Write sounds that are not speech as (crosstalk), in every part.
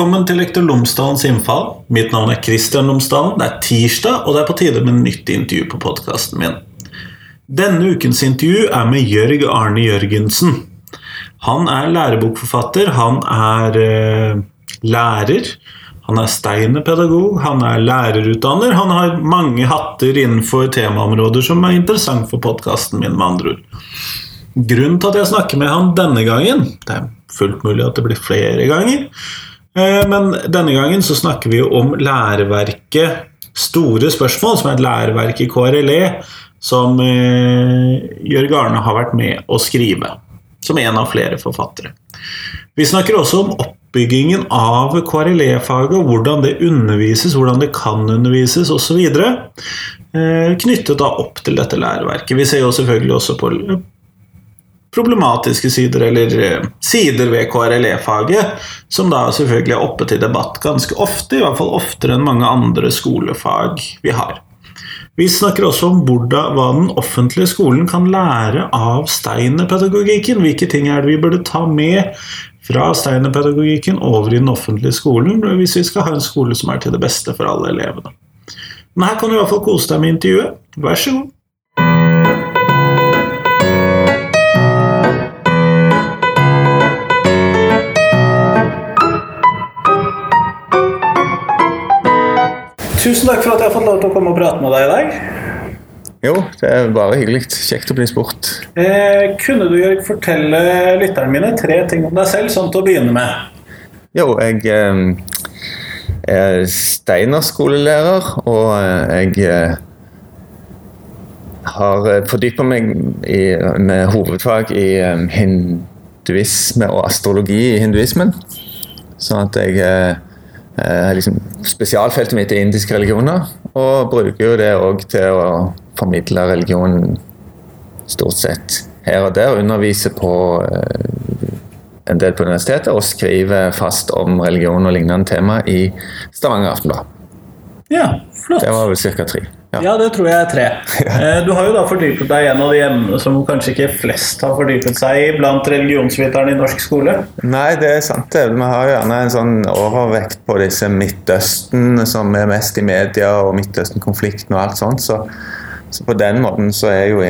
Velkommen til Lektor Lomsdalens innfall. Mitt navn er Kristian Lomsdalen. Det er tirsdag, og det er på tide med nytt intervju på podkasten min. Denne ukens intervju er med Jørg Arne Jørgensen. Han er lærebokforfatter, han er eh, lærer, han er steinerpedagog, han er lærerutdanner. Han har mange hatter innenfor temaområder som er interessant for podkasten min, med andre ord. Grunnen til at jeg snakker med han denne gangen Det er fullt mulig at det blir flere ganger. Eh, men denne gangen så snakker vi jo om læreverket Store spørsmål, som er et læreverk i KRLE, som eh, Jørg Arne har vært med å skrive. Som en av flere forfattere. Vi snakker også om oppbyggingen av KRLE-faget, hvordan det undervises, hvordan det kan undervises osv. Eh, knyttet da opp til dette læreverket. Vi ser jo selvfølgelig også på problematiske sider, eller eh, sider ved KRLE-faget, som da selvfølgelig er oppe til debatt ganske ofte, i hvert fall oftere enn mange andre skolefag vi har. Vi snakker også om hvordan, hva den offentlige skolen kan lære av steinerpedagogikken. Hvilke ting er det vi burde ta med fra steinerpedagogikken over i den offentlige skolen hvis vi skal ha en skole som er til det beste for alle elevene. Men her kan du i hvert fall kose deg med intervjuet. Vær så god. Tusen takk for at jeg har fått lov til å komme og prate med deg i dag. Jo, det er bare hyggelig. Kjekt å bli spurt. Eh, kunne du Jørg, fortelle lytterne mine tre ting om deg selv, sånn til å begynne med? Jo, jeg eh, er Steiner-skolelærer, og eh, jeg eh, har fordypa meg i, med hovedfag i eh, hinduisme og astrologi i hinduismen. Sånn at jeg eh, liksom, Spesialfeltet mitt er indiske religioner, og bruker jo det òg til å formidle religion stort sett her og der. Underviser på eh, en del på universitetet og skriver fast om religion og lignende tema i Stavanger Aftenblad. Ja, flott. Det var vel ca. tre. Ja. ja. det tror jeg er tre. (laughs) Eh, du har jo da fordypet deg i en av de emnene som kanskje ikke flest har fordypet seg i blant religionsviterne i norsk skole? Nei, det er sant det. Vi har gjerne en sånn overvekt på disse Midtøsten som er mest i media, og Midtøsten-konflikten og alt sånt. Så, så, på den måten så er jo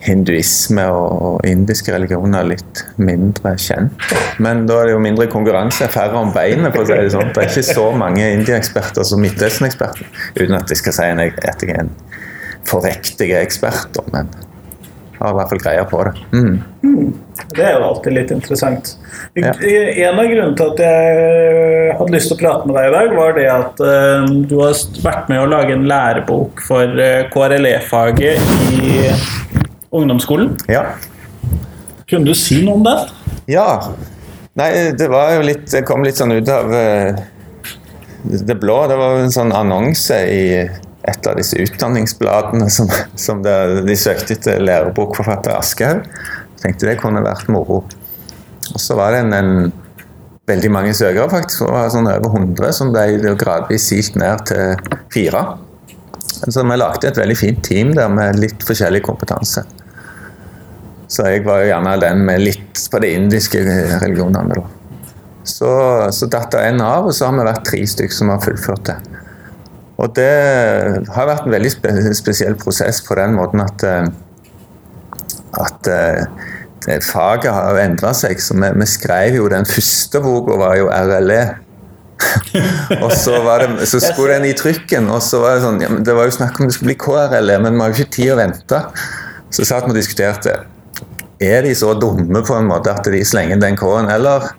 hinduisme og indiske religioner litt mindre kjent. Men da er det jo mindre konkurranse, færre om beinet, for å si det sånn. Det er ikke så mange India-eksperter som Midtøsten-eksperter. Uten at jeg skal si at jeg er en forrektig ekspert, men har i hvert fall greier på det. Mm. Mm. Det er jo alltid litt interessant. Ja. En av grunnene til at jeg hadde lyst til å prate med deg i dag, var det at uh, du har vært med å lage en lærebok for uh, eh, KRLE-faget i ungdomsskolen. Ja. Kunne du si noe om det? Ja. Nei, det var jo litt Det kom litt sånn ut av uh, det blå. Det var en sånn annonse i et av disse utdanningsbladene som, som det, de søkte etter lærebokforfatter Aschehoug. Tenkte det kunne vært moro. Og så var det en, en veldig mange søkere, faktisk. Det var sånn over 100 som ble gradvis silt ned til fire. Så vi lagde et veldig fint team der med litt forskjellig kompetanse. Så jeg var jo gjerne den med litt på de indiske religionene. Da. Så, så datt det en av, og så har vi vært tre stykker som har fullført det. Og det har vært en veldig spe spesiell prosess på den måten at, eh, at eh, faget har endra seg. Så vi, vi, skrev jo den første boka, var jo RLE. (laughs) og så, det, så, skulle den i trykken, og så var det sånn ja, Det var jo snakk om det skulle bli KRLE, men vi har jo ikke tid å vente. Så satt vi og diskuterte er de så dumme på en måte at de slenger den K-en, eller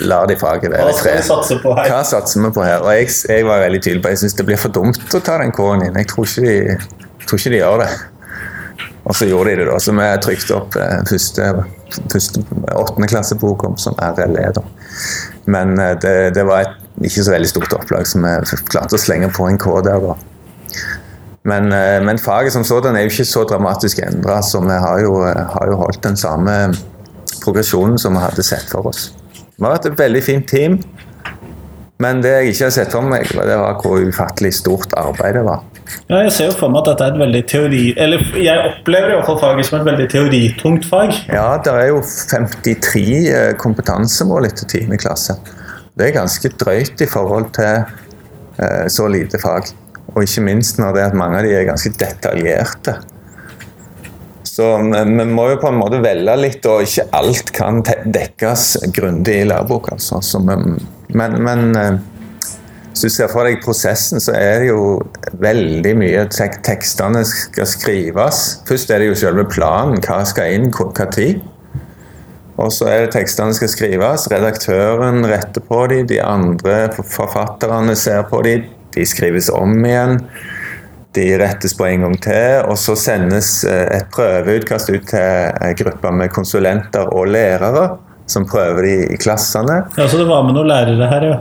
lar de faget være i fred? Hva satser vi på her? Og jeg, jeg var veldig tydelig på jeg syns det blir for dumt å ta den K-en inn. Jeg tror ikke, de, tror ikke de gjør det. Og så gjorde de det, da. Så vi trykte opp eh, første, første åttendeklassebok om som RLE. da. Men eh, det, det, var et ikke så veldig stort opplag, så vi klarte å slenge på en K der. da. Men, eh, men, faget som sådan er jo ikke så dramatisk endra, så vi har jo, har jo, holdt den samme progresjonen som vi hadde sett for oss. Vi har vært et veldig fint team, men det jeg ikke har sett for meg, det var hvor ufattelig stort arbeid det var. Ja, jeg ser jo for meg at dette er et veldig teori... Eller jeg opplever i hvert fall faget som et veldig teoritungt fag. Ja, det er jo 53 eh, kompetansemål etter 10. klasse. Det er ganske drøyt i forhold til eh, så lite fag. Og ikke minst når det er at mange av de er ganske detaljerte. Så vi, må jo på en måte velge litt, og ikke alt kan dekkes grundig i lærebok. Altså. Men, men eh, hvis du ser for deg prosessen, så er det jo veldig mye tek tekstene skal skrives. Først er det jo selve planen. Hva skal inn, hva tid? Og så er det tekstene skal skrives. Redaktøren retter på dem. De andre forfatterne ser på dem. De skrives om igjen. De rettes på en gang til. Og så sendes eh, et prøveutkast ut til en gruppe med konsulenter og lærere som prøver de i klassene. Ja, Så det var med noen lærere her, ja.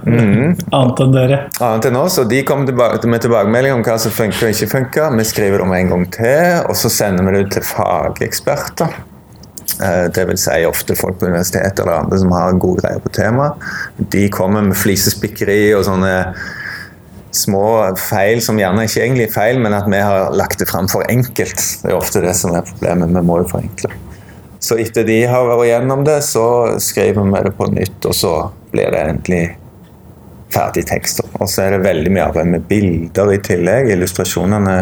Annet enn dere. Annet enn oss, og De kommer tilbake med tilbakemelding om hva som funker og ikke funker. Vi skriver det om en gang til, og så sender vi det ut til fageksperter. Eh, Det vil si ofte folk på universitetet eller andre som har gode greier på temaet. De kommer med flisespikkeri og sånne små feil som gjerne ikke egentlig er feil, men at vi har lagt det fram for enkelt. Det er ofte det som er problemet. Vi må jo forenkle. Så etter de har vært gjennom det, så skriver vi det på nytt, og så blir det endelig ferdig tekst. Og så er det veldig mye arbeid med bilder i tillegg. Illustrasjonene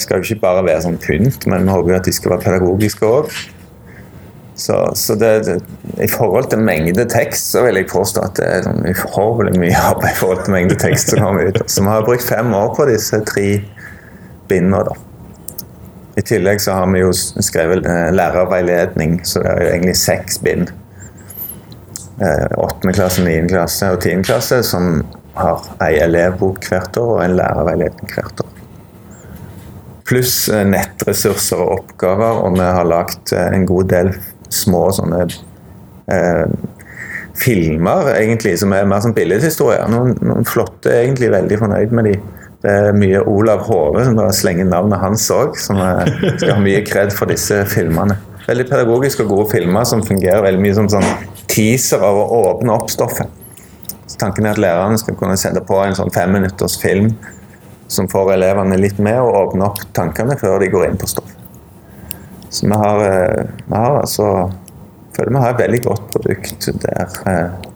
skal jo ikke bare være sånn pynt, men vi håper jo at de skal være pedagogiske òg. Så, så det, det, i forhold til mengde tekst, så vil jeg påstå at det er uhorvelig mye arbeid i forhold til mengde tekst som kommer ut. Så vi har brukt fem år på disse tre bindene, da. I tillegg så har vi jo skrevet eh, lærerveiledning, så det er jo egentlig seks bind. Eh, Åttende klasse, niende klasse og tiende klasse som har ei elevbok hvert år og en lærerveiledning hvert år. Pluss eh, nettressurser og oppgaver, og vi har lagt en god del små sånne eh, filmer, egentlig, som er mer som billedhistorier. Noen, noen flotte, egentlig veldig fornøyd med de. Det er mye Olav Hove som slenger navnet hans òg, som skal ha mye kred for disse filmene. Veldig pedagogiske og gode filmer som fungerer veldig mye som sånn teaser av å åpne opp stoffet. Så tanken er at lærerne skal kunne sette på en sånn femminutters film som får elevene litt med og åpne opp tankene før de går inn på stoff. Så vi har, eh, vi har altså føler vi har et veldig godt produkt der. eh,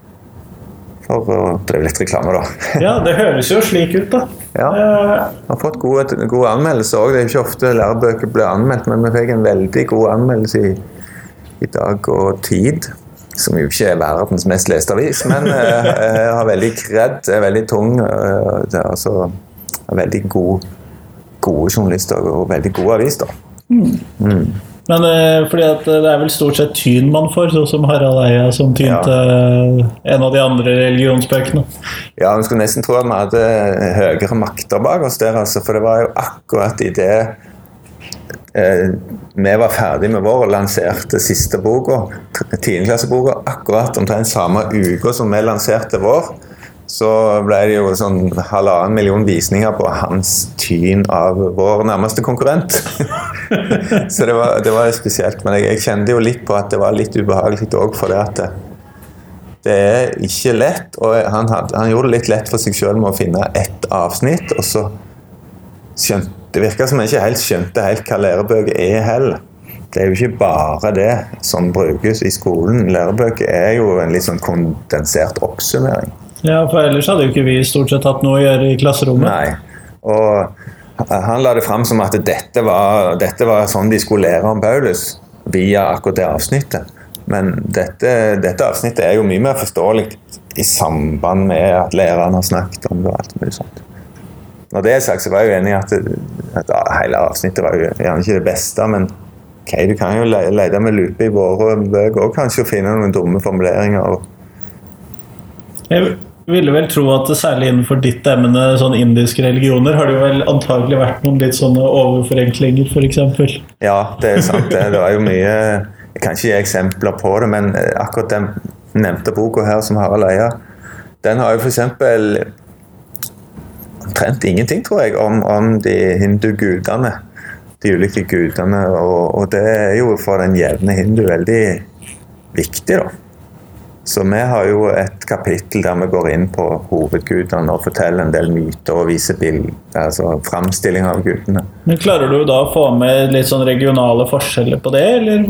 For å drive litt reklame, da. (laughs) Ja, det høres jo slik ut, da. Ja. Eh, Vi har fått gode, gode anmeldelser òg. Det er ikke ofte lærebøker blir anmeldt, men vi fikk en veldig god anmeldelse i, i Dag og Tid. Som jo ikke er verdens mest leste avis, men eh, eh, har veldig kred. Er veldig tung. eh, det er altså veldig god, gode journalister og veldig god avis, da. Men eh, fordi at det er vel stort sett Tyn man får, sånn som Harald Eia som tynte ja. en av de andre religionsbøkene. Ja, man skulle nesten tro at vi hadde høyere makter bak oss der, altså, for det var jo akkurat i det eh, vi var ferdig med vår og lanserte siste boka, tiendeklasseboka, akkurat omtrent samme uka som vi lanserte vår, så ble det jo sånn halvannen million visninger på hans tyn av vår nærmeste konkurrent. (laughs) så det var, det var spesielt. Men jeg, jeg kjente jo litt på at det var litt ubehagelig òg, for det at det, det er ikke lett. Og han, had, han gjorde det litt lett for seg sjøl med å finne ett avsnitt, og så skjønte Det virka som jeg ikke helt skjønte helt hva lærebøker er heller. Det er jo ikke bare det som brukes i skolen. Lærebøker er jo en litt sånn kondensert oppsummering. Ja, for ellers hadde jo ikke vi stort sett hatt noe å gjøre i klasserommet. Nei. Og han la det fram som at dette var, dette var sånn de skulle lære om Paulus via akkurat det avsnittet. Men dette, dette avsnittet er jo mye mer forståelig i samband med at læreren har snakket om det og alt mulig sånt. Når det er sagt, så var jeg jo enig i at, at hele avsnittet var jo gjerne ikke det beste, men ok, du kan jo le- lete med lupe i våre bøker og kanskje finne noen dumme formuleringer. og Jeg ville vel tro at særlig innenfor ditt emne, sånn indiske religioner, har det jo vel antagelig vært noen litt sånne overforenklinger, f.eks. Ja, det er sant. Det, det er jo mye Jeg kan ikke gi eksempler på det, men eh, akkurat den nevnte boka her som Harald Eia, den har jo f.eks. omtrent ingenting, tror jeg, om, om de hindugudene. De ulike gudene. Og, og det er jo for den jevne hindu veldig viktig, da. Så vi har jo et kapittel der vi går inn på hovedgudene og forteller en del myter og viser bilder, altså framstilling av gudene. Men Klarer du da å få med litt sånn regionale forskjeller på det, eller?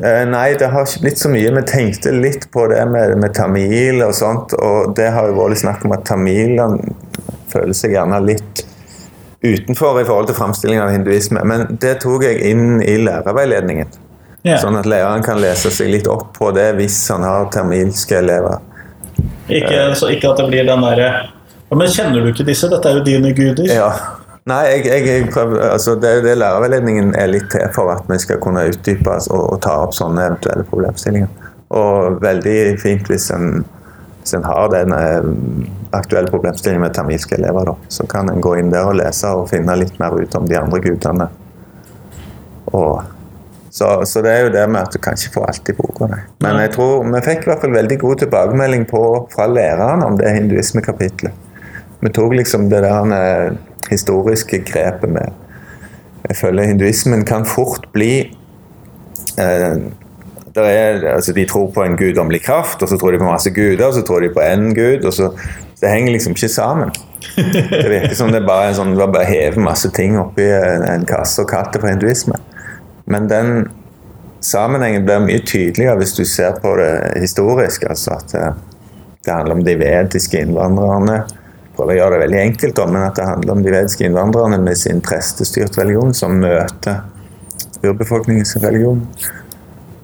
Eh, nei, det har ikke blitt så mye. Vi tenkte litt på det med, med tamil og sånt, og det har jo vært snakk om at tamilene føler seg gjerne litt utenfor i forhold til framstilling av hinduisme. Men det tok jeg inn i lærerveiledningen. Yeah. Sånn at læreren kan lese seg litt opp på det hvis han har termilske elever. Ikke, så ikke at det blir den derre Men kjenner du ikke disse? Dette er jo dine guder. Ja. Nei, jeg, jeg, jeg prøver, altså det, det lærerveiledningen er litt til for at vi skal kunne utdype og, og ta opp sånne eventuelle problemstillinger. Og veldig fint hvis en, hvis en har den eh, aktuelle problemstillingen med tamilske elever, da. Så kan en gå inn der og lese og finne litt mer ut om de andre gudene. Og så, så, det er jo det med at du kan ikke få alt i boka. Men jeg tror vi fikk i hvert fall veldig god tilbakemelding på, fra læreren om det hinduismekapitlet. Vi tok liksom det der eh, historiske grepet med Jeg føler hinduismen kan fort bli eh, er, altså De tror på en guddommelig kraft, og så tror de på masse guder, og så tror de på én gud. og så Det henger liksom ikke sammen. (laughs) Det virker som det bare er sånn, det bare hever masse ting oppi en, en kasse og katter for hinduisme. Men den sammenhengen blir mye tydeligere hvis du ser på det historisk. altså at det, det handler om de vediske innvandrerne. Prøver å gjøre det veldig enkelt, men at det handler om de vediske innvandrerne med sin prestestyrt religion, som møter urbefolkningens religion.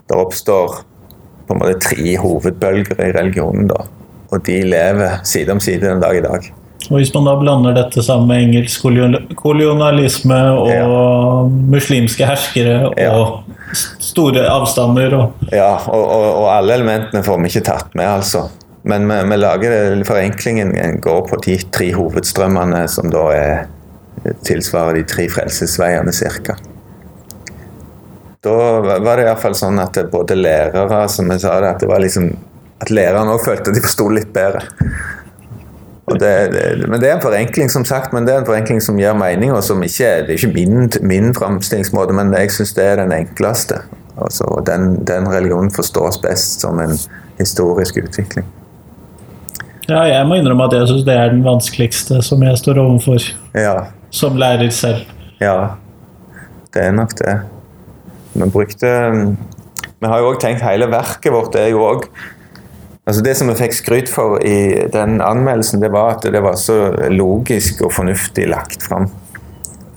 Det oppstår på en måte tre hovedbølger i religionen, da. Og de lever side om side den dag i dag. Og Hvis man da blander dette sammen med engelsk kolonialisme og ja. muslimske herskere og ja. store avstander og Ja, og, og, og, alle elementene får vi ikke tatt med, altså. Men vi, vi lager forenklingen går på de tre hovedstrømmene som da er, tilsvarer de tre frelsesveiene ca. Da var det iallfall sånn at både lærere som jeg sa det, at det var liksom at lærerne òg følte de forsto litt bedre. Det, det, men Det er en forenkling som sagt, men det er en forenkling som gir mening. og som ikke, Det er ikke min, min framstillingsmåte, men jeg syns det er den enkleste. Altså, den, den, religionen forstås best som en historisk utvikling. Ja, jeg må innrømme at jeg syns det er den vanskeligste som jeg står overfor ja. som lærer selv. Ja, det er nok det. Vi brukte Vi har jo òg tenkt hele verket vårt er jo òg Altså Det som vi fikk skryt for i den anmeldelsen, det var at det var så logisk og fornuftig lagt fram.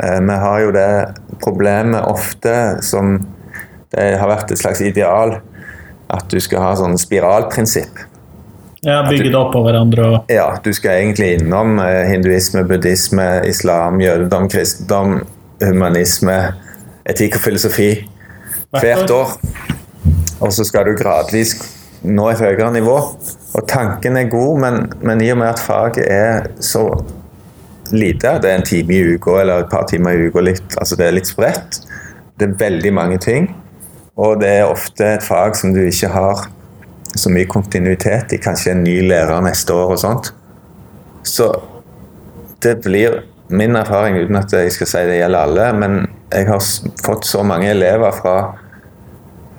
Eh, vi har jo det problemet ofte som det har vært et slags ideal, at du skal ha sånn spiralprinsipp. Ja, Bygge det opp på hverandre og Ja, du skal egentlig innom eh, hinduisme, buddhisme, islam, jødedom, kristendom, humanisme, etikk og filosofi hvert år. Og så skal du gradvis nå et høyere nivå. Og tanken er god, men, men i og med at faget er så lite, det er en time i uka eller et par timer i uka, altså det er litt spredt. Det er veldig mange ting. Og det er ofte et fag som du ikke har så mye kontinuitet i. Kanskje en ny lærer neste år og sånt. Så det blir min erfaring, uten at jeg skal si det gjelder alle, men jeg har fått så mange elever fra,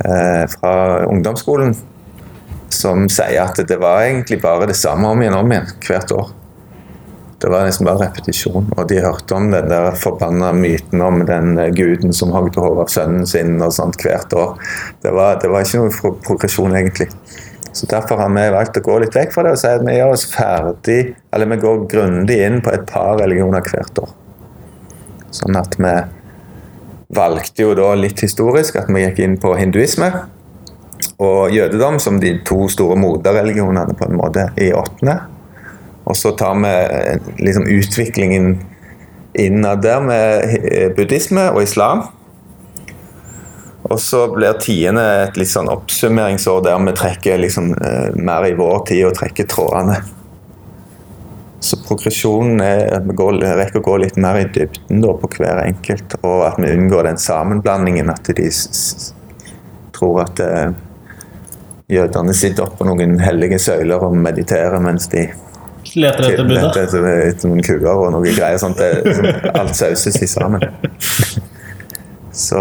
eh, fra ungdomsskolen som sier at det var egentlig bare det samme om igjen om igjen hvert år. Det var nesten bare repetisjon. Og de hørte om den der forbanna myten om den guden som hogde hodet av sønnen sin og sånt hvert år. Det var, det var ikke noen progresjon, egentlig. Så Derfor har vi valgt å gå litt vekk fra det og si at vi gjør oss ferdig, eller vi går grundig inn på et par religioner hvert år. Sånn at vi valgte jo da litt historisk at vi gikk inn på hinduisme og jødedom som de to store moderreligionene på en måte i åttende. Og så tar vi eh, liksom utviklingen innad der med buddhisme og islam. Og så blir tiende et litt sånn oppsummeringsår der vi trekker liksom, eh, mer i vår tid og trekker trådene. Så progresjonen er at vi går, rekker å gå litt mer i dybden da, på hver enkelt, og at vi unngår den sammenblandingen. At de tror at eh, jødene sitter oppå noen hellige søyler og mediterer mens de Leter etter Buddha? Leter etter, etter noen kuer og noen greier. sånt. Det, alt sauses i sammen. (laughs) Så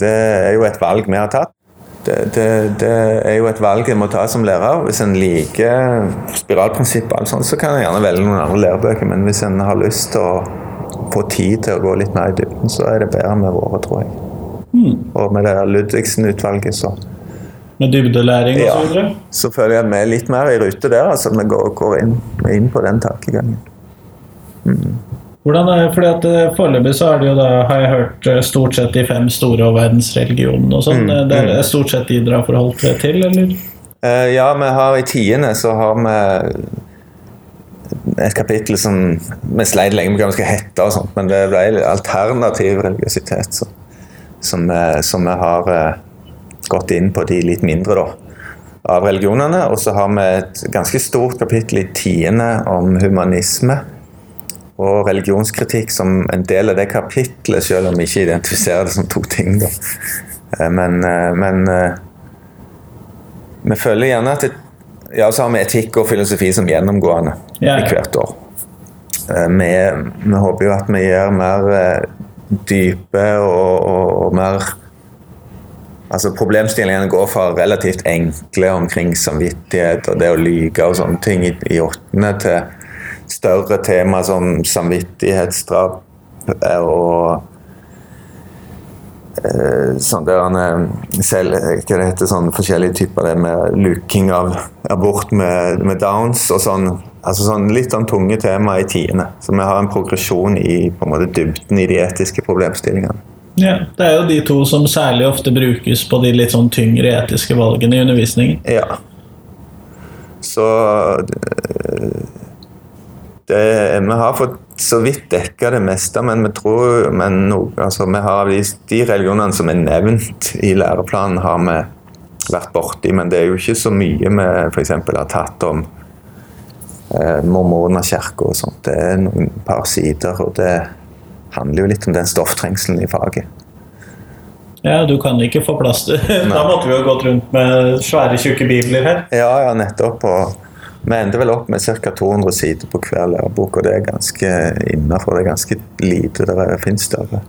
det er jo et valg vi har tatt. Det, det, det er jo et valg en må ta som lærer. Hvis en liker spiralprinsippet, og alt sånt, så kan en gjerne velge noen andre lærebøker. Men hvis en har lyst til å få tid til å gå litt mer i dybden, så er det bedre med våre, tror jeg. Og med det Ludvigsen-utvalget, så Med dybdelæring ja, og så videre? så føler jeg vi er litt mer i rute der. altså Vi går, går inn, inn på den tankegangen. Hvordan er, fordi at eh, Foreløpig så er det jo da, har jeg hørt, eh, stort sett de fem store og verdensreligionene og sånn. Mm, Det er stort sett de dere har forholdt dere til, eller? Uh, ja, vi har i tiende så har vi et kapittel som Vi sleit lenge med hva vi skal hete, og sånt, men det ble alternativ religiøsitet. Så, som, vi- som vi har eh, gått inn på de litt mindre, da. Av religionene. Og så har vi et ganske stort kapittel i tiende om humanisme. Og religionskritikk som en del av det kapittelet, selv om vi ikke identifiserer det som to ting. da. Eh, Men, eh, men eh, vi føler gjerne at det, Ja, så har vi etikk og filosofi som gjennomgående Ja, ja. i hvert år. Vi, vi håper jo at vi gjør mer dype og, og, og mer Altså Problemstillingene går fra relativt enkle omkring samvittighet og det å lyge og sånne ting i, i åttende til større tema som samvittighetsdrap eh, og eh, sånn der eh, selv, hva det heter, sånn forskjellige typer det med luking av abort med, med downs og sånn. Altså sånn litt sånn tunge tema i tiende. Så vi har en progresjon i på en måte dybden i de etiske problemstillingene. Ja, Det er jo de to som særlig ofte brukes på de litt sånn tyngre etiske valgene i undervisningen. Ja. Så det, det, Vi har fått så vidt dekka det meste, men vi tror men no, altså, vi har de, de religionene som er nevnt i læreplanen, har vi vært borti. Men det er jo ikke så mye vi f.eks. har tatt om eh, mormonerkirka og sånt. Det er noen par sider, og det handler jo litt om den stofftrengselen i faget. Ja, Du kan ikke få plass til (laughs) Da måtte vi jo gått rundt med svære, tjukke bibler her. Ja, ja, nettopp. Og vi ender vel opp med ca. 200 sider på hver lærebok, og det er ganske innafor. Det er ganske lite det finnes større.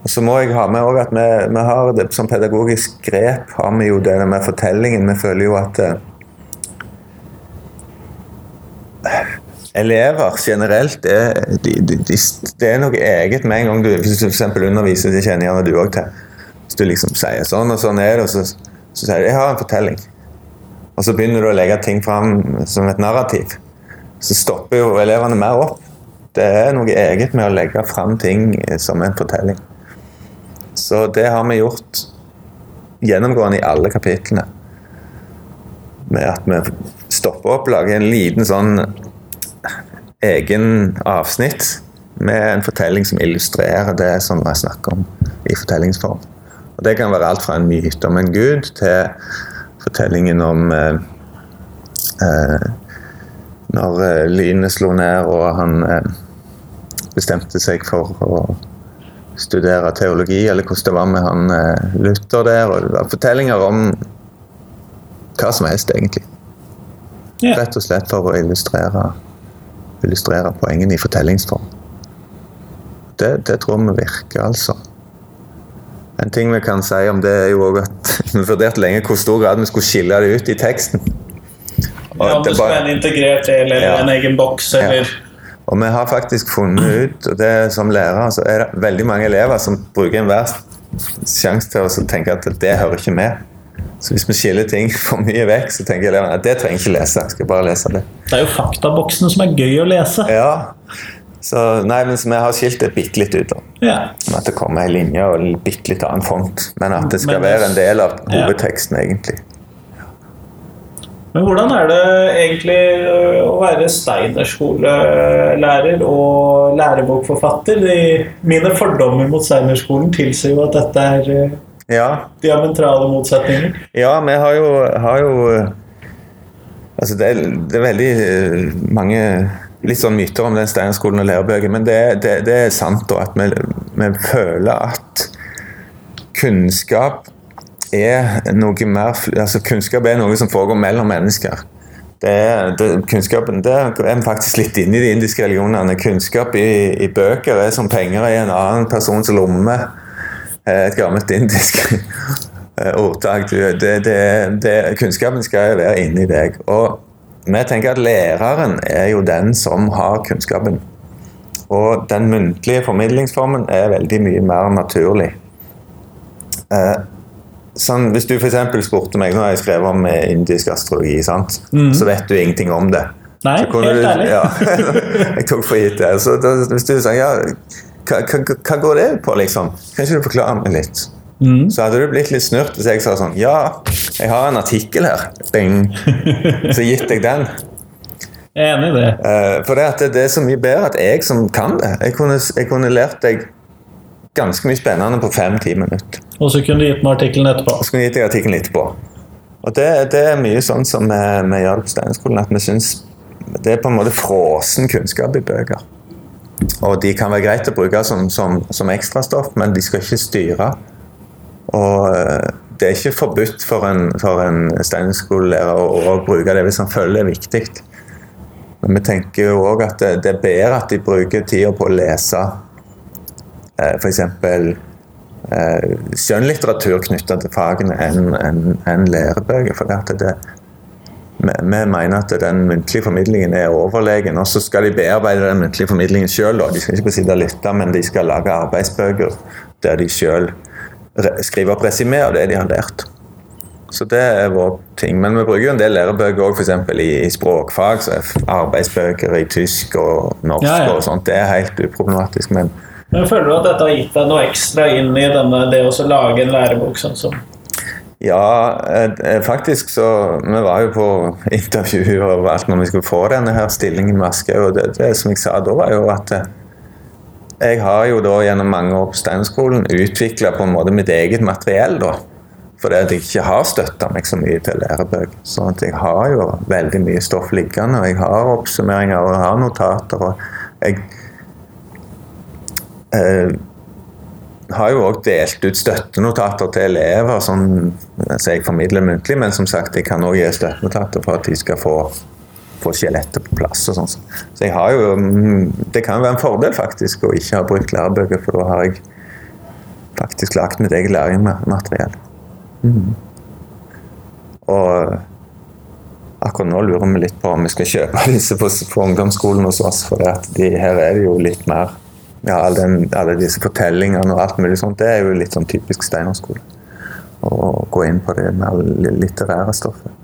Og så må jeg ha med at vi, vi har det som pedagogisk grep har vi jo det med fortellingen. Vi føler jo at eh, Elever generelt er, de, de, de, det er noe eget med en gang du f.eks. underviser, det kjenner gjerne du òg til. Hvis du liksom sier sånn og sånn er det, og så, så sier du 'jeg har en fortelling'. Og så begynner du å legge ting fram som et narrativ. Så stopper jo elevene mer opp. Det er noe eget med å legge fram ting som en fortelling. Så det har vi gjort gjennomgående i alle kapitlene. Med at vi stopper opp, lager en liten sånn egen avsnitt med en fortelling som illustrerer det som jeg snakker om i fortellingsform. Og Det kan være alt fra en myte om en gud til fortellingen om eh, eh, når eh, lynet slo ned og han eh, bestemte seg for å studere teologi, eller hvordan det var med han eh, Luther der. og Fortellinger om hva som helst, egentlig. Yeah. Rett og slett for å illustrere, illustrere poengene i fortellingsform. Det, det tror vi virker, altså. En ting vi kan si om det, er jo òg at (laughs) vi vurderte lenge hvor stor grad vi skulle skille det ut i teksten. Og Ja, om det skulle være en integrert eller Ja. en egen boks eller Og vi har faktisk funnet ut, og det som lærer, så er det veldig mange elever som bruker enhver sjanse til å tenke at det hører ikke med. Så hvis vi skiller ting (laughs) for mye vekk, så tenker elevene at det trenger jeg ikke lese. Jeg skal bare lese det. Det er jo faktaboksene som er gøy å lese. Ja. Så nei, men vi har skilt det bitte litt ut. da. Ja. At det kommer ei linje og bitte litt annen font. Men at det skal Men være en del av Ja. hovedteksten, egentlig. Men hvordan er det egentlig å være Steinerskolelærer og lærebokforfatter? Mine fordommer mot Steinerskolen tilsier jo at dette er ø, Ja, diametrale motsetninger. Ja, vi har jo, har jo Altså, det er, det er veldig eh, mange litt sånn myter om den Steinerskolen og lærebøker, men det, det, det er sant da, at vi, vi føler at kunnskap er noe mer altså Kunnskap er noe som foregår mellom mennesker. Det det, kunnskapen det er faktisk litt inne i de indiske religionene. Kunnskap i, i bøker er som penger i en annen persons lomme. Eh, Et gammelt indisk (laughs) eh, ordtak. Du, det, det, det, kunnskapen skal jo være inni deg. Og vi tenker at læreren er jo den som har kunnskapen. Og den muntlige formidlingsformen er veldig mye mer naturlig. Eh, sånn, hvis du f.eks. spurte meg Nå har jeg skrevet om eh, indisk astrologi, sant? så vet du ingenting om det. Nei, helt ærlig. Ja, (laughs) jeg tok for gitt det. Så da, hvis du sa ja, hva, hva, hva går det på, liksom? Kan ikke du forklare meg litt? Mm. Så hadde du blitt litt snurt hvis jeg sa sånn Ja, jeg har en artikkel her. Bing. (laughs) Så gitt deg den. Jeg er enig i det. Eh, for det, at det, er så mye bedre at jeg som kan det. Jeg kunne, jeg kunne lært deg ganske mye spennende på fem-ti minutter. Og så kunne du gitt meg artikkelen etterpå. Og så kunne du gitt deg artikkelen etterpå. Og det, det er mye sånn som vi, vi gjør det på Steinerskolen, at vi syns det er på en måte fråsen kunnskap i bøker. Og de kan være greit å bruke som, som, som ekstrastoff, men de skal ikke styre. Og eh, det er ikke forbudt for en, for en Steinerskolelærer å, å bruke det hvis han føler det er viktig. Men vi tenker jo òg at det, det er bedre at de bruker tida på å lese eh, f.eks. Eh, skjønnlitteratur knytta til fagene enn en, en lærebøker. For det det, vi, mener at den muntlige formidlingen er overlegen. Og så skal de bearbeide den muntlige formidlingen sjøl. De skal ikke bare sitte og lytte, men de skal lage arbeidsbøker der de sjøl skriver opp resymé av det de har lært. Så det er vår ting. Men vi bruker jo en del lærebøker òg, f.eks. I, i språkfag. Så er arbeidsbøker i tysk og norsk Ja, ja. og sånt. Det er helt uproblematisk. Men Men føler du at dette har gitt deg noe ekstra inn i denne, det å lage en lærebok sånn som Ja, eh, eh, faktisk så Vi var jo på (laughs) intervju og alt når vi skulle få denne her stillingen med Aschehoug. Og det, det som jeg sa da, var jo at eh, jeg har jo da gjennom mange år på Steinerskolen utvikla på en måte mitt eget materiell, da. Fordi at jeg ikke har støtta meg så mye til lærebøker. Så at jeg har jo veldig mye stoff liggende. Og jeg har oppsummeringer og jeg har notater. og jeg eh, har jo òg delt ut støttenotater til elever som altså jeg formidler muntlig, men som sagt, jeg kan òg gi støttenotater for at de skal få, få skjelettet på plass. og sånn. Så jeg har jo, mm, Det kan være en fordel faktisk å ikke ha brukt lærebøker, for da har jeg faktisk lagd mitt eget læringsmateriell. Mm. Og akkurat nå lurer vi litt på om vi skal kjøpe (laughs) disse på, på ungdomsskolen hos oss, for her er det jo litt mer ja, all den, alle disse fortellingene og alt mulig sånt, det er jo litt sånn typisk Steinerskole. Å gå inn på det mer li- litterære stoffet.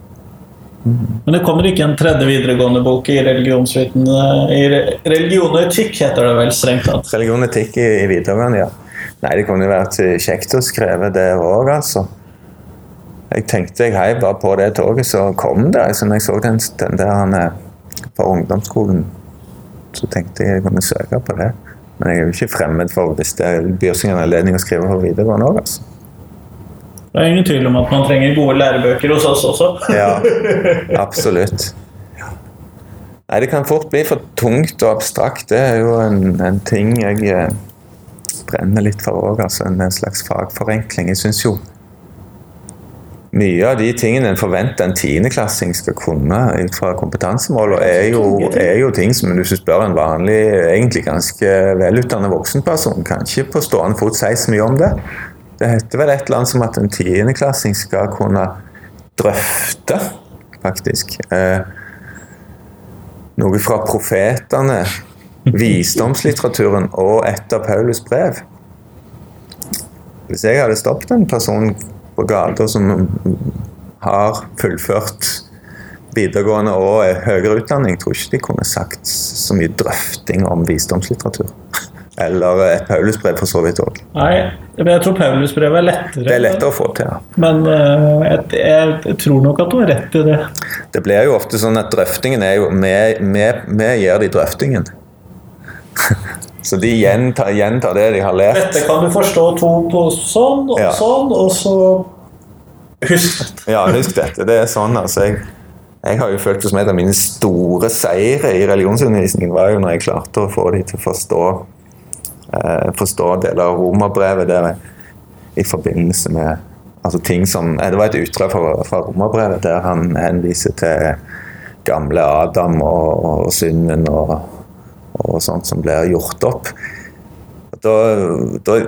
Men det kommer ikke en tredje videregående bok i religionsviten I re- religion og etikk heter det vel strengt tatt. Religion og etikk i, i videregående, ja. Nei, det kunne vært eh, kjekt å skrive det òg, altså. Jeg tenkte jeg heiv bare på det toget, så kom det. Altså, når jeg så den, den der han, eh, på ungdomsskolen, så tenkte jeg jeg kunne søke på det. Men jeg er jo ikke fremmed for hvis det byr seg en anledning å skrive for videregående òg, altså. Det er ingen tvil om at man trenger gode lærebøker hos oss også. Ja, (laughs) absolutt. Nei, det kan fort bli for tungt og abstrakt. Det er jo en, en ting jeg eh, brenner litt for òg, altså en slags fagforenkling. Jeg syns jo mye av de tingene en forventer en tiendeklassing skal kunne ut fra kompetansemål, er er jo ting som hvis du spør en vanlig, egentlig ganske velutdannet voksenperson, kan ikke på stående fot si så mye om det. Det heter vel et eller annet som at en tiendeklassing skal kunne drøfte, faktisk, eh, noe fra profetene, (laughs) visdomslitteraturen og et av Paulus brev. Hvis jeg hadde stoppet en person på gata som har fullført videregående og er høyere utdanning, tror ikke de kunne sagt så mye drøfting om visdomslitteratur. Eller et Paulusbrev for så vidt òg. Nei, men jeg tror Paulusbrevet er lettere. Det er lettere å få til. ja. Men uh, jeg, jeg tror nok at du har rett i det. Det blir jo ofte sånn at drøftingen er jo vi gir de drøftingen. Så de gjentar, gjentar det de har lært. Dette kan du forstå to på sånn og Ja. sånn, og så Husk dette. Ja, husk dette. Det er sånn, altså. Jeg, jeg har jo følt det som en av mine store seire i religionsundervisningen var jo når jeg klarte å få de til å forstå eh, forstå deler av romerbrevet der i forbindelse med altså ting som eh, Det var et utdrag fra, fra romerbrevet der han henviser til gamle Adam og, og synden og, og sånt som blir gjort opp. Da, da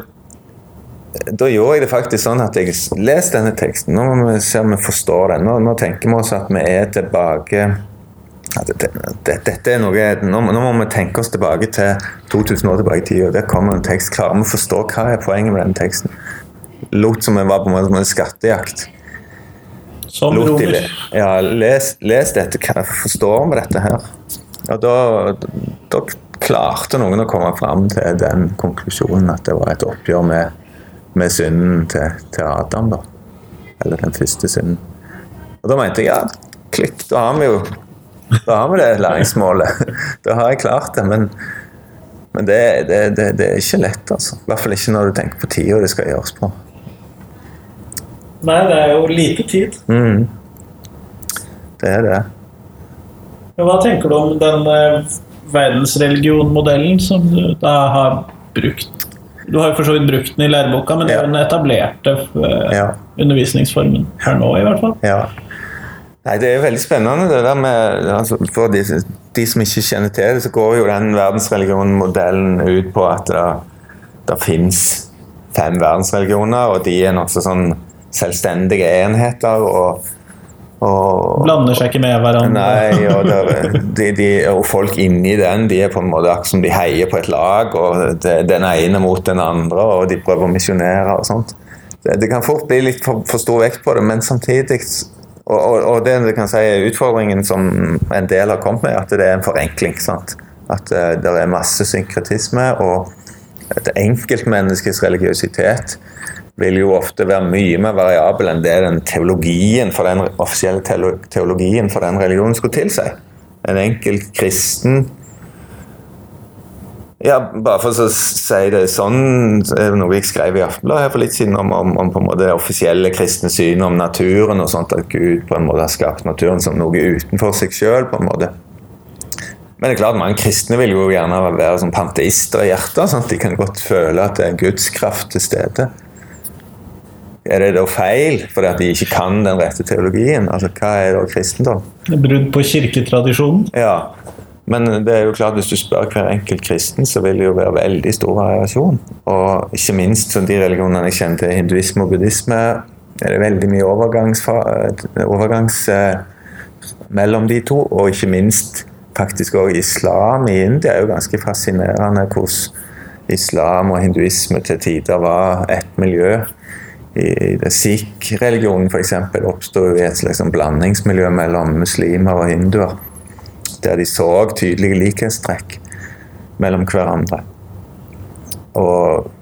da gjorde jeg det faktisk sånn at jeg leser denne teksten. Nå må vi se om vi forstår den. Nå, nå tenker vi oss at vi er tilbake at det, det, dette er noe, nå, nå, må vi tenke oss tilbake til 2000 år tilbake i tid. og Der kommer en tekst. Klarer vi å forstå hva er poenget med den teksten? Lot som vi var på en skattejakt. Som romer. Ja, les, les dette. Forstår vi dette her? Og da, da klarte noen å komme fram til den konklusjonen at det var et oppgjør med, med synden til, til Adam, da. Eller den første synden. Og da mente jeg ja, klikk, da har vi jo da har vi det læringsmålet. (laughs) Da har jeg klart det. Men, men det, det, det, det er ikke lett, altså. I hvert fall ikke når du tenker på tida det skal gjøres på. Nei, det er jo lite tid. Mm. Det er det. Men Hva tenker du om den eh, verdensreligionmodellen som du da har brukt? Du har jo for så vidt brukt den i læreboka, men er den etablerte eh, Ja. undervisningsformen her nå, i hvert fall. Ja. Nei, Det er jo veldig spennende det der med altså, For de, de som ikke kjenner til det, så går jo den verdensreligionmodellen ut på at det, det fins fem verdensreligioner, og de er nokså sånn selvstendige enheter. og, og Blander seg ikke med hverandre. Nei, og, der, de, de, og folk inni den de er på en måte akkurat som de heier på et lag. og det, Den ene mot den andre, og de prøver å misjonere og sånt. Det, det kan fort bli litt for, for stor vekt på det, men samtidig og, og, det du kan si er utfordringen som en del har kommet med, at det er en forenkling. sant? At uh, det er masse synkretisme, og et enkeltmenneskes religiøsitet vil jo ofte være mye mer variabel enn det den teologien for den offisielle teologien for den religionen skulle tilsi. En enkelt kristen ja, bare for å si det sånn, noe jeg skrev i Aftenbladet for litt siden om, om, om på en måte det offisielle kristne synet om naturen og sånt, at Gud på en måte har skapt naturen som noe utenfor seg sjøl, på en måte. Men det er klart, mange kristne vil jo gjerne være som panteister i hjertet, sånn at de kan godt føle at det er Guds kraft til stede. Er det da feil fordi at de ikke kan den rette teologien? Altså, Hva er da kristendom? Brudd på kirketradisjonen. Ja, men det er jo klart hvis du spør hver enkelt kristen, så vil det jo være veldig stor variasjon. Og ikke minst som de religionene jeg kjenner til, hinduisme og buddhisme, er det veldig mye overgangs, overgangs eh, mellom de to. Og ikke minst faktisk òg islam i India er jo ganske fascinerende hvordan islam og hinduisme til tider var ett miljø. I det Sikh-religionen f.eks. oppstod jo i et slags sånn blandingsmiljø mellom muslimer og hinduer der de så tydelige likhetstrekk mellom hverandre. Og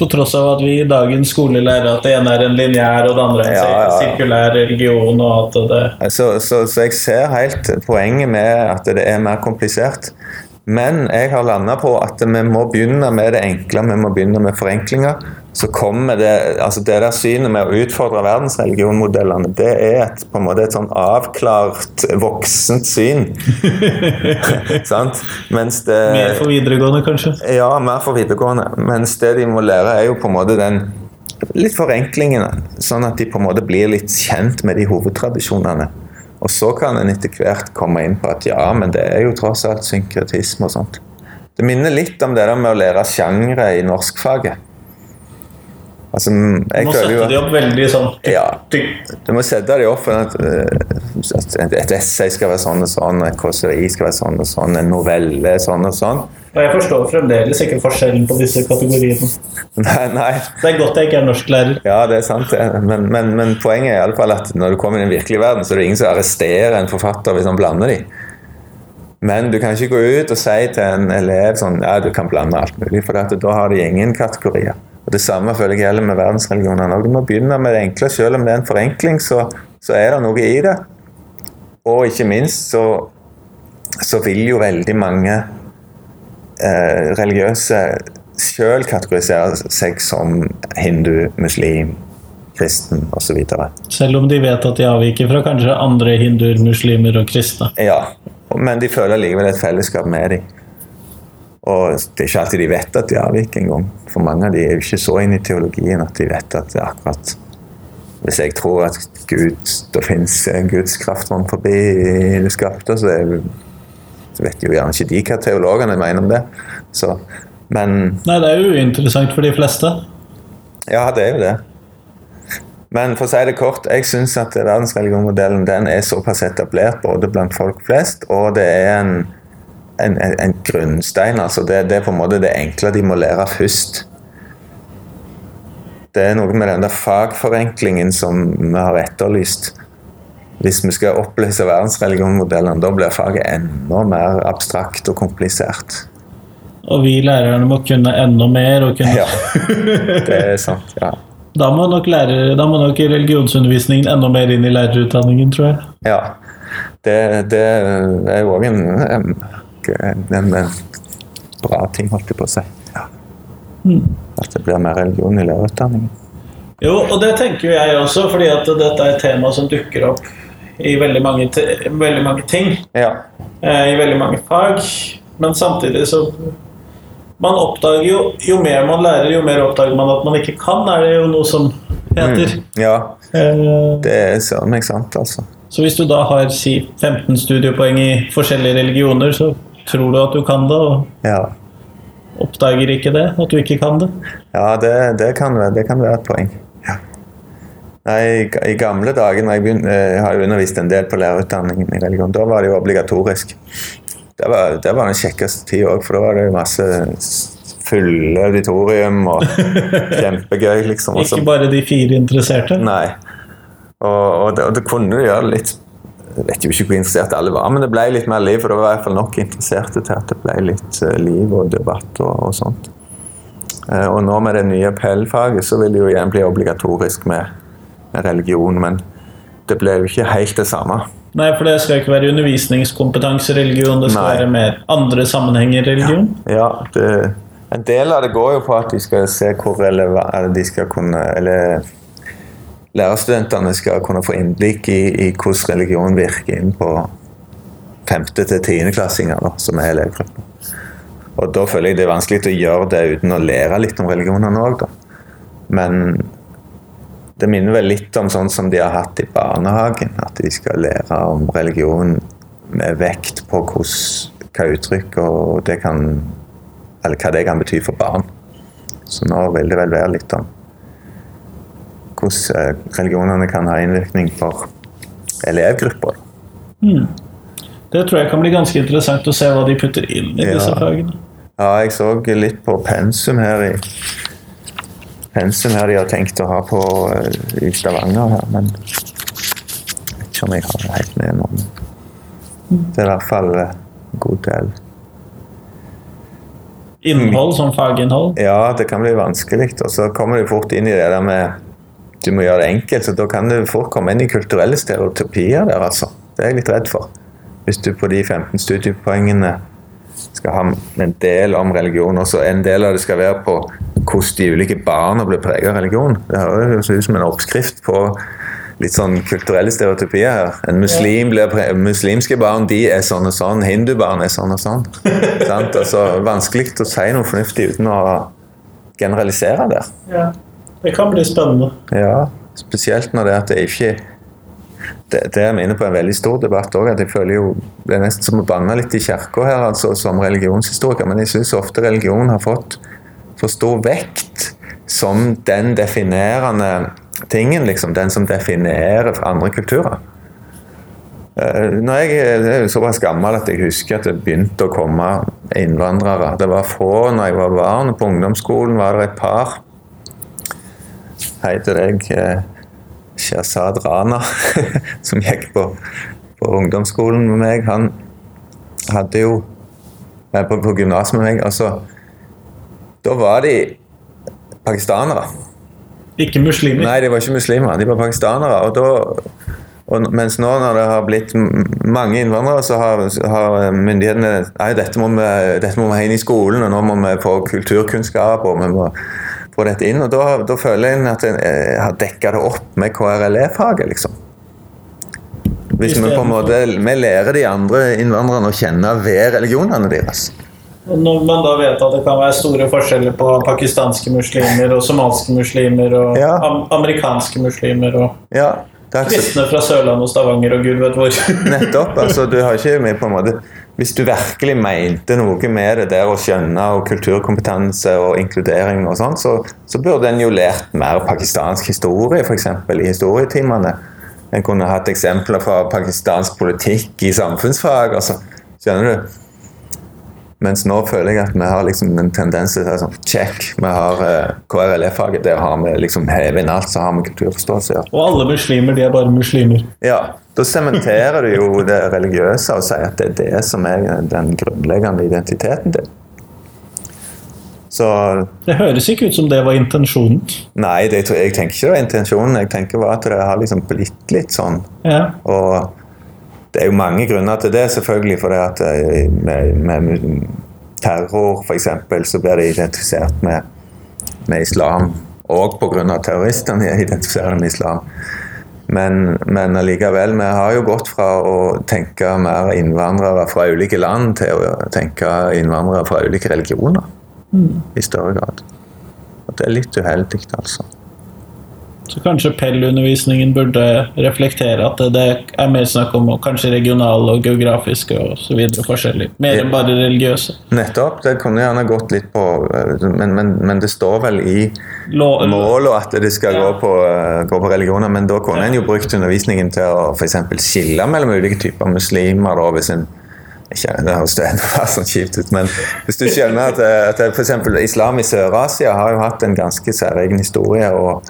På tross av at vi i dagens skole lærer at det ene er en lineær og det andre er en Ja, ja, ja. sirkulær religion, og alt det så, så, så jeg ser helt poenget med at det er mer komplisert. Men jeg har landa på at vi må begynne med det enkle, vi må begynne med forenklinger. Så kommer det altså det der synet med å utfordre verdensreligionmodellene, det er et, på en måte et sånn avklart, voksent syn. (laughs) Sant? Mens det mer for videregående, kanskje. Ja, mer for videregående. Mens det de må lære, er jo på en måte den litt forenklingene. Sånn at de på en måte blir litt kjent med de hovedtradisjonene. Og så kan en etter hvert komme inn på at ja, men det er jo tross alt synkretisme og sånt. Det minner litt om det der med å lære sjangre i norskfaget. Altså, jeg du må sette jo de opp veldig sånn Ja. tyk- Du må sette det opp for at, eh, at et- essay skal være sånn og sånn, et kåseri skal være sånn og sånn, en novelle sånn og sånn. Og jeg forstår fremdeles ikke forskjellen på disse kategoriene. (laughs) Nei, nei. Det er godt jeg ikke er norsklærer. Ja, det er sant, det. Men, men, men poenget er fall at når du kommer i den virkelige verden, så er det ingen som arresterer en forfatter hvis han blander de. Men du kan ikke gå ut og si til en elev sånn Ja, du kan blande alt mulig, for da har de ingen kategorier. Og Det samme føler jeg gjelder med verdensreligionene. Du må begynne med det enkle. Selv om det er en forenkling, så, så er det noe i det. Og ikke minst så, så vil jo veldig mange eh, religiøse sjøl kategorisere seg som hindu, muslim, kristen osv. Selv om de vet at de avviker fra kanskje andre hinduer, muslimer og kristne. Ja, men de føler likevel et fellesskap med dem. Og det er ikke alltid de vet at de avviker engang. For mange av de er jo ikke så inne i teologien at de vet at det er akkurat Hvis jeg tror at Gud, det fins Guds rundt forbi det skapte, så, er, så vet jo gjerne ikke de hva teologene mener om det. Så, men Nei, det er jo interessant for de fleste. Ja, det er jo det. Men for å si det kort, jeg syns at verdensreligionmodellen den er såpass etablert både blant folk flest, og det er en, en, en, en grunnstein. altså det, det er på en måte det enkle de må lære først. Det er noe med den der fagforenklingen som vi har etterlyst. Hvis vi skal oppløse verdensreligionmodellen, da blir faget enda mer abstrakt og komplisert. Og vi lærerne må kunne enda mer. Og kunne... Ja, det er sant. ja. Da må, nok lærer, da må nok religionsundervisningen enda mer inn i lærerutdanningen, tror jeg. Ja. Det, det er jo òg en, en, en, en, bra ting, holdt jeg på å si. Ja. Mm. At det blir mer religion i lærerutdanningen. Jo, og det tenker jo jeg også, fordi at dette er et tema som dukker opp i veldig mange, veldig mange ting. Ja. Eh, I veldig mange fag. Men samtidig så man oppdager jo, jo mer man lærer, jo mer oppdager man at man ikke kan, er det jo noe som heter. Mm, ja, Eh, det er søren meg sant, altså. Så hvis du da har si 15 studiepoeng i forskjellige religioner, så tror du at du kan det, og Ja, oppdager ikke det, at du ikke kan det. ja det, det, kan, være- det kan være et poeng. Ja. Nei, i, gamle dager jeg, begynte, jeg har jo undervist en del på lærerutdanningen i religion, da var det jo obligatorisk. Det var, det var den kjekkeste tid òg, for da var det masse fulle auditorium og (laughs) kjempegøy, liksom. Ikke bare de fire interesserte. Nei. Og, og, det, og det kunne du gjøre litt Jeg vet jo ikke hvor interessert alle var, men det ble litt mer liv. For det var i hvert fall nok interesserte til at det ble litt eh, liv og debatt og, og sånt. Eh, og nå med det nye PL-faget så vil det jo igjen bli obligatorisk med, med religion, men det ble jo ikke helt det samme. Nei, for det skal ikke være undervisningskompetanse religion, det skal Nei. være mer andre sammenhenger religion. Ja, det, En del av det går jo på at de skal se hvor relevant de skal kunne Eller lærerstudentene skal kunne få innblikk i, i hvordan religion virker inn på femte- til tiendeklassinger, da, som er elevgruppa. Og da føler jeg det er vanskelig å gjøre det uten å lære litt om religionene òg, da. Men det minner vel litt om sånn som de har hatt i barnehagen. At de skal lære om religion med vekt på hvordan, hva uttrykk og det kan Eller hva det kan bety for barn. Så nå vil det vel være litt om hvordan eh, religionene kan ha innvirkning for elevgrupper. Det tror jeg kan bli ganske interessant å se hva de putter inn i Ja. disse fagene. Ja, jeg så litt på pensum her i Pensum her de har tenkt å ha på eh, i Stavanger her, men jeg vet ikke om jeg har det helt med nå. Det er i hvert fall eh, en god del. Innhold som faginnhold. Ja, det kan bli vanskelig, og så kommer du fort inn i det der med du må gjøre det enkelt, så da kan du fort komme inn i kulturelle stereotypier der, altså. Det er jeg litt redd for. Hvis du på de 15 studiepoengene skal ha en del om religion, og så en del av det skal være på hvordan de ulike barna blir preget av religion. Det høres ut som en oppskrift på litt sånn kulturelle stereotypier her. En muslim blir pre muslimske barn de er sånn og sånn, hindubarn er sånn og sånn. (laughs) Altså, vanskelig å si noe fornuftig uten å generalisere der. Ja. Det kan bli spennende. Ja, spesielt når det er at det ikke det, det er vi inne på en veldig stor debatt òg. Jeg føler jo det er nesten som å banne litt i kirka her, altså, som religionshistoriker. Men jeg syns ofte religion har fått for stor vekt som den definerende tingen, liksom. Den som definerer andre kulturer. Eh, Når jeg jeg er såpass gammel at jeg husker at det begynte å komme innvandrere. Det var få når jeg var barn. På ungdomsskolen var det et par. Hei til deg, eh, Shahzad Rana, (laughs) som gikk på, på ungdomsskolen med meg. Han hadde jo nei, På, på gymnaset med meg. Altså, da var de pakistanere. Ikke muslimer. Nei, de var ikke muslimer, de var pakistanere. Og da, og mens nå når det har blitt mange innvandrere, så har, har myndighetene Nei, dette må, vi, dette må vi ha inn i skolen, og nå må vi få kulturkunnskap. og vi må få dette inn, og Da, da føler jeg at eh, har dekka det opp med KRLE-faget, liksom. Hvis vi på en måte vi lærer de andre innvandrerne å kjenne ved religionene deres. Når man da vet at det kan være store forskjeller på pakistanske muslimer og somalske muslimer og Ja. am amerikanske muslimer og Ja, kristne fra Sørlandet og Stavanger og gud vet hvor. Nettopp. altså du har ikke med på en måte hvis du virkelig mente noe med det der å skjønne og kulturkompetanse og inkludering og sånn, så, så burde en jo lært mer pakistansk historie, f.eks. i historietimene. En kunne hatt eksempler fra pakistansk politikk i samfunnsfag. Altså, skjønner du? Mens nå føler jeg at vi har liksom en tendens til å si sånn Check, vi har uh, KRLE-faget. Der har vi liksom hevet inn alt, så har vi kulturforståelse. Ja. Og alle muslimer, de er bare muslimer. Ja, da sementerer du jo det religiøse og sier at det er det som er den grunnleggende identiteten din. Så Det høres ikke ut som det var intensjonen. Nei, det, jeg tenker ikke det var intensjonen. Jeg tenker bare at det har liksom blitt litt sånn. Ja. Og det er jo mange grunner til det, selvfølgelig. For det at eh, med, med terror, f.eks., så blir det identifisert med, med islam. Og pga. terroristene identifiserer det med islam. Men, men allikevel, vi har jo gått fra å tenke mer innvandrere fra ulike land til å tenke innvandrere fra ulike religioner. Mm. I større grad. Og det er litt uheldig, altså. Så kanskje Pell-undervisningen burde reflektere at det er mer snakk om kanskje regionale og geografiske og så videre forskjellig. Mer enn bare religiøse. Nettopp. Det kunne gjerne gått litt på Men, men, men det står vel i målet at det skal Ja. gå, på, gå på religioner, men da kunne en jo brukt undervisningen til å eksempel skille mellom ulike typer muslimer. Da, hvis en ikke, det høres sånn kjipt ut, men hvis du skjønner at, at eksempel islam i Sør-Asia har jo hatt en ganske særegen historie og,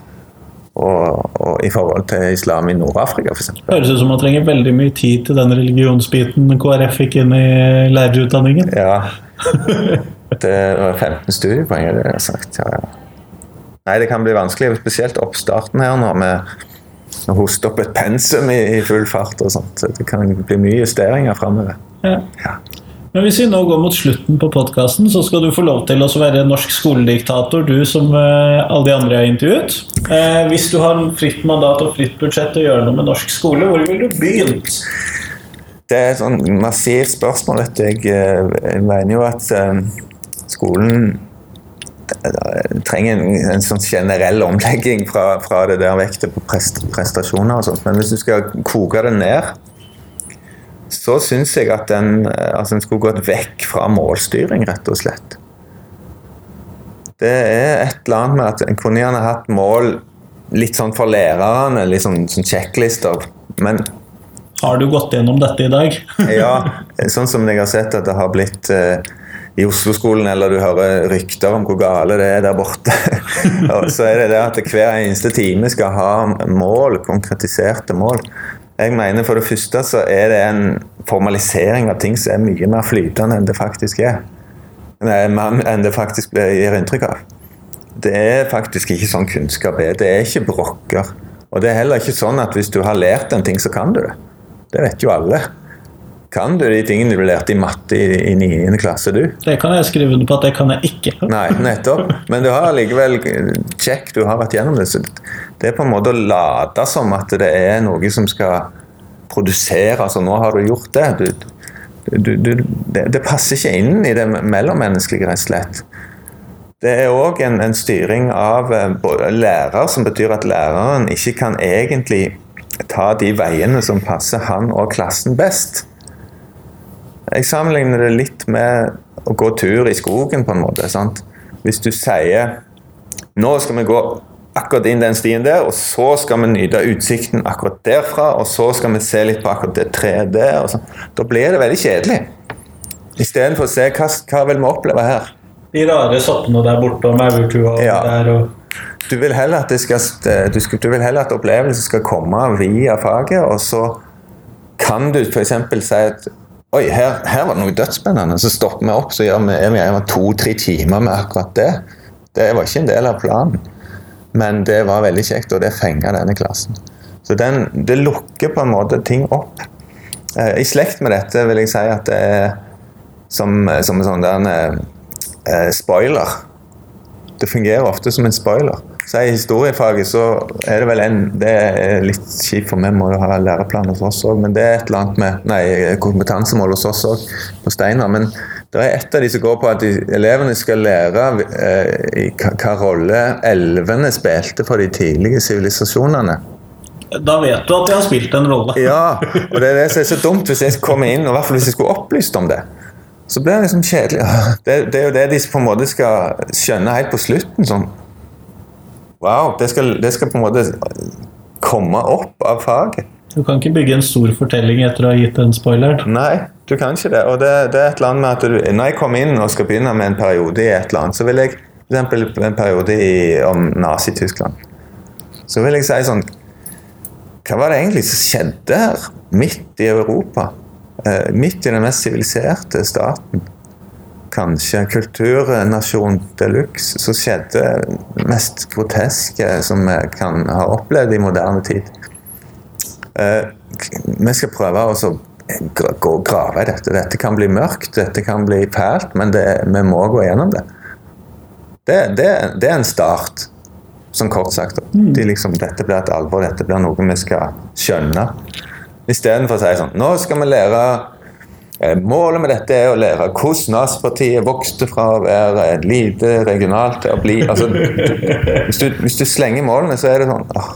og, og i forhold til islam i Nord-Afrika, f.eks. Høres ut som man trenger veldig mye tid til den religionsbiten KrF fikk inn i lærerutdanningen. Ja. Det var 15 studiepoeng, er det jeg har sagt. Ja, ja. Nei, det kan bli vanskelig, spesielt oppstarten her nå med å hoste opp et pensum i, i full fart og sånt. Så Det kan bli mye justeringer framover. Ja. Ja. Men hvis vi nå går mot slutten på podkasten, så skal du få lov til å være norsk skolediktator, du som eh, alle de andre jeg har intervjuet. Eh, hvis du har fritt mandat og fritt budsjett til å gjøre noe med norsk skole, hvor ville du begynt? Det er et sånn massivt spørsmål. Vet du. Jeg, eh, mener jo at skolen trenger en, en sånn generell omlegging fra, fra det der vektet på prest, prestasjoner og sånt. Men hvis du skal koke det ned, så syns jeg at den, eh, altså en skulle gått vekk fra målstyring, rett og slett. Det er et eller annet med at en kunne gjerne hatt mål litt sånn for lærerne, litt sånn, sånn sjekklister. Men Har du gått gjennom dette i dag? (laughs) ja, (laughs) sånn som jeg har sett at det har blitt eh, i Oslo-skolen, eller du hører rykter om hvor gale det er der borte. (laughs) Så er det det at hver eneste time skal ha mål, konkretiserte mål. Jeg mener For det første så er det en formalisering av ting som er mye mer flytende enn det faktisk er. Enn det faktisk gir inntrykk av. Det er faktisk ikke sånn kunnskap er. Det er ikke brokker. Og det er heller ikke sånn at hvis du har lært en ting, så kan du det. Det vet jo alle. Kan du de tingene du lærte i matte i, niende 9. klasse, du? Det kan jeg skrive under på at det kan jeg ikke. Nei, nettopp. Men du har allikevel check, du har vært gjennom det. Så det er på en måte å late som at det er noe som skal produsere. Altså, nå har du gjort det. Du, du, du, det, det passer ikke inn i det mellommenneskelige, rett og slett. Det er òg en, en styring av eh, lærer, som betyr at læreren ikke kan egentlig ta de veiene som passer han og klassen best. Jeg sammenligner det litt med å gå tur i skogen, på en måte. sant? Hvis du sier nå skal vi gå akkurat inn den stien der, og så skal vi nyte utsikten akkurat derfra, og så skal vi se litt på akkurat det treet der. sånn. Da blir det veldig kjedelig. Istedenfor å se hva, hva vil vi oppleve her. De rare soppene der borte og maurtua Ja. der og Du vil heller at, det skal, du, skal, du vil heller at opplevelsen skal komme via faget, og så kan du f.eks. si at Oi, her, her var det noe dødsspennende. Så stopper vi opp så gjør vi, er vi gjerne to-tre timer med akkurat det. Det var ikke en del av planen, men det var veldig kjekt, og det fenga denne klassen. Så den, det lukker på en måte ting opp. Eh, I slekt med dette vil jeg si at det er som, som en sånn der, eh, spoiler. Det fungerer ofte som en spoiler. Så I historiefaget så er det vel en Det er litt kjipt, for vi må jo ha læreplan hos oss òg, men det er et eller annet med Nei, kompetansemål hos oss òg, på Steinar. Men det er et av de som går på at de, elevene skal lære eh, hva hva rolle elvene spilte for de tidlige sivilisasjonene. Da vet du at de har spilt en rolle. Ja, og det er det som er så dumt hvis jeg kommer inn, og i hvert fall hvis jeg skulle opplyst om det. Så blir det liksom kjedelig. Det, det er jo det de på en måte skal skjønne helt på slutten. sånn Wow, det skal, det skal på en måte komme opp av faget. Du kan ikke bygge en stor fortelling etter å ha gitt en spoiler. Nei, du kan ikke det. Og det, det er et eller annet med at du, Når jeg kommer inn og skal begynne med en periode i et eller annet, så vil jeg f.eks. en periode i, om Nazi-Tyskland, så vil jeg si sånn Hva var det egentlig som skjedde her, midt i Europa? Eh, midt i den mest siviliserte staten? Kanskje kulturnasjon de luxe, så skjedde det mest groteske som vi kan ha opplevd i moderne tid. Uh, vi skal prøve å gå og grave i dette. Dette kan bli mørkt, dette kan bli fælt, men det, vi må gå gjennom det. Det, det, det er en start, sånn kort sagt. Mm. De liksom, dette blir et alvor, dette blir noe vi skal skjønne. Istedenfor å si sånn Nå skal vi lære Målet med dette er å lære hvordan Nazipartiet vokste fra å være et lite regionalt til å bli altså, hvis, du, hvis, du, slenger målene, så er det sånn åh,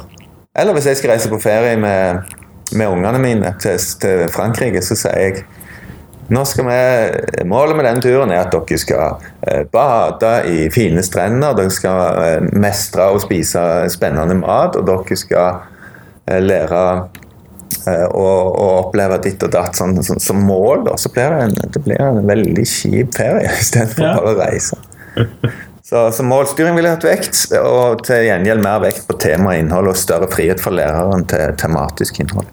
eller hvis jeg skal reise på ferie med, med ungene mine til, til, Frankrike, så sier jeg nå skal vi, Målet med den turen er at dere skal eh, bade i fine strender, dere skal eh, mestre og spise spennende mat, og dere skal eh, lære å, og oppleve ditt og datt sånn, sånn, som mål. Da. Så blir det, en, det blir en veldig kjip ferie istedenfor ja. bare å reise. Så, så, målstyring ville hatt vekt, og til gjengjeld mer vekt på tema og innhold og større frihet for læreren til tematisk innhold.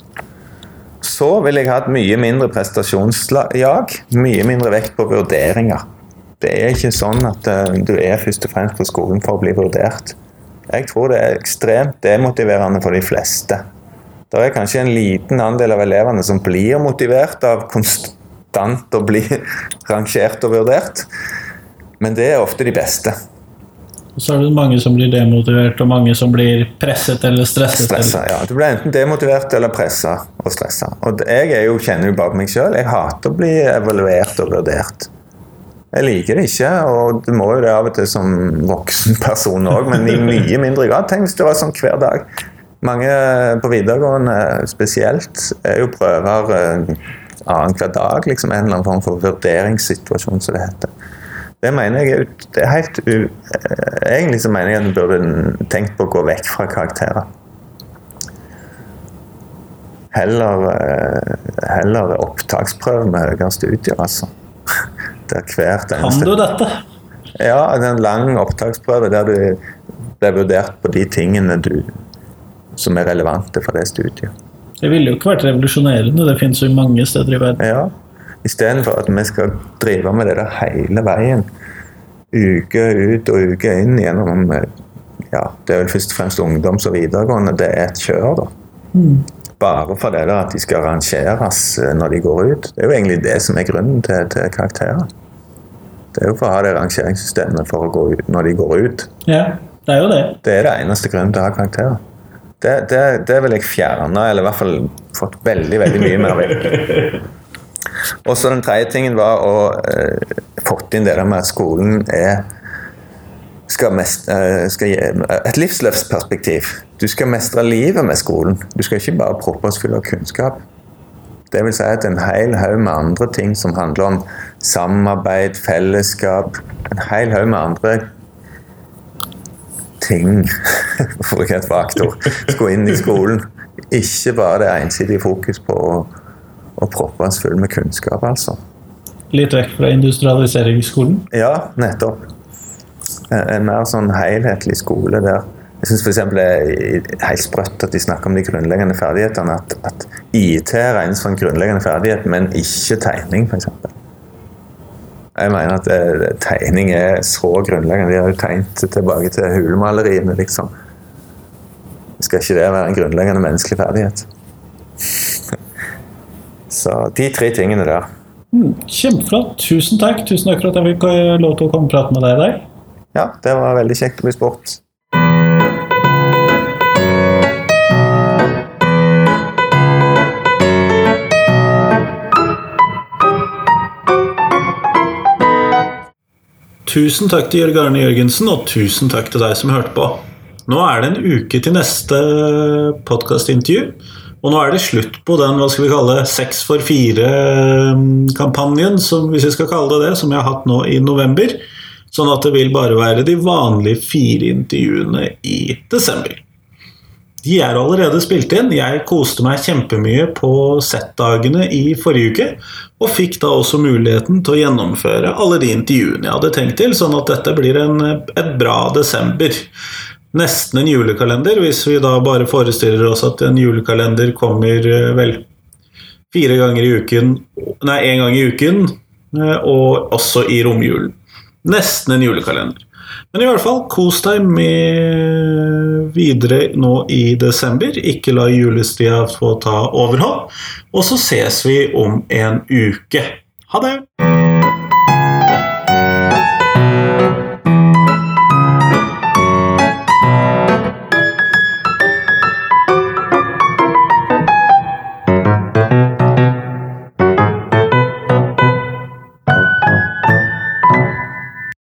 Så ville jeg hatt mye mindre prestasjonsjag, mye mindre vekt på vurderinger. Det er ikke sånn at uh, du er først og fremst på skolen for å bli vurdert. Jeg tror det er ekstremt demotiverende for de fleste. Det er kanskje en liten andel av elevene som blir motivert av konstant å bli (laughs) rangert og vurdert, men det er ofte de beste. Og så er det mange som blir demotivert, og mange som blir presset eller stresset. Stressa, ja. Du blir enten demotivert eller pressa og stressa. Og jeg jo, kjenner jo på meg sjøl. Jeg hater å bli evaluert og vurdert. Jeg liker det ikke, og du må jo det av og til som voksen person òg, men i mye mindre grad. Tenk hvis det var sånn hver dag. Mange på videregående spesielt er jo prøver eh, annenhver dag, liksom en eller annen form for vurderingssituasjon, som det heter. Det mener jeg det er helt u... Eh, egentlig så mener jeg at du burde tenkt på å gå vekk fra karakterer. Heller, eh, heller opptaksprøve med høyere studier, altså. (laughs) Der hvert eneste Kan du dette? Ja, det er en lang opptaksprøve der du blir vurdert på de tingene du, som er relevante for det studiet. Det ville jo ikke vært revolusjonerende, det finnes jo mange steder i verden. Ja, Istedenfor at vi skal drive med det der hele veien. Uke ut og uke inn gjennom ja, Det er vel først og fremst ungdoms- og videregående. Det er et kjør, da. Mm. Bare for det der at de skal rangeres eh, når de går ut. Det er jo egentlig det som er grunnen til, til karakterer. Det er jo for å ha det rangeringssystemet for å gå ut når de går ut. Ja, det er jo det. Det er det eneste grunnen til å ha karakterer. Det, det, det vil jeg fjerne, eller i hvert fall fått veldig, veldig mye mer vekk. (laughs) Og så den tredje tingen var å eh, fått inn det der med at skolen er skal mest, eh, skal gi et livsløpsperspektiv. Du skal mestre livet med skolen. Du skal ikke bare proppe oss full av kunnskap. Det vil si at en hel haug med andre ting som handler om samarbeid, fellesskap En hel haug med andre ting, (laughs) for å bruke et vagt ord, skulle inn i skolen. Ikke bare det ensidige fokus på å å proppe oss full med kunnskap, altså. Litt vekk fra industrialiseringsskolen? Ja, nettopp. En mer sånn helhetlig skole der jeg syns f.eks. det er helt sprøtt at de snakker om de grunnleggende ferdighetene. At, at IT regnes for en grunnleggende ferdighet, men ikke tegning, f.eks. Jeg mener at det, tegning er så grunnleggende. De har jo tegnet tilbake til hulemaleriene, liksom. Skal ikke det være en grunnleggende menneskelig ferdighet? (laughs) Så de tre tingene der. Mm, kjempeflott. Tusen takk. Tusen takk for at jeg fikk eh, lov til å komme og prate med deg i dag. Ja, det var veldig kjekt å bli spurt. Tusen takk til Jørg Arne Jørgensen, og tusen takk til deg som hørte på. Nå er det en uke til neste podkastintervju. Og nå er det slutt på den hva skal vi kalle seks for fire-kampanjen, hvis vi skal kalle det det, som jeg har hatt nå i november. Sånn at det vil bare være de vanlige fire intervjuene i desember. De er allerede spilt inn. Jeg koste meg kjempemye på Z-dagene i forrige uke. Og fikk da også muligheten til å gjennomføre alle de intervjuene jeg hadde tenkt til, sånn at dette blir en, et bra desember nesten en julekalender, hvis vi da bare forestiller oss at en julekalender kommer eh, vel fire ganger i uken Nei, én gang i uken, eh, og også i romjulen. Nesten en julekalender. Men i hvert fall, kos deg med videre nå i desember. Ikke la julestria få ta overhånd. Og så ses vi om en uke. Ha det!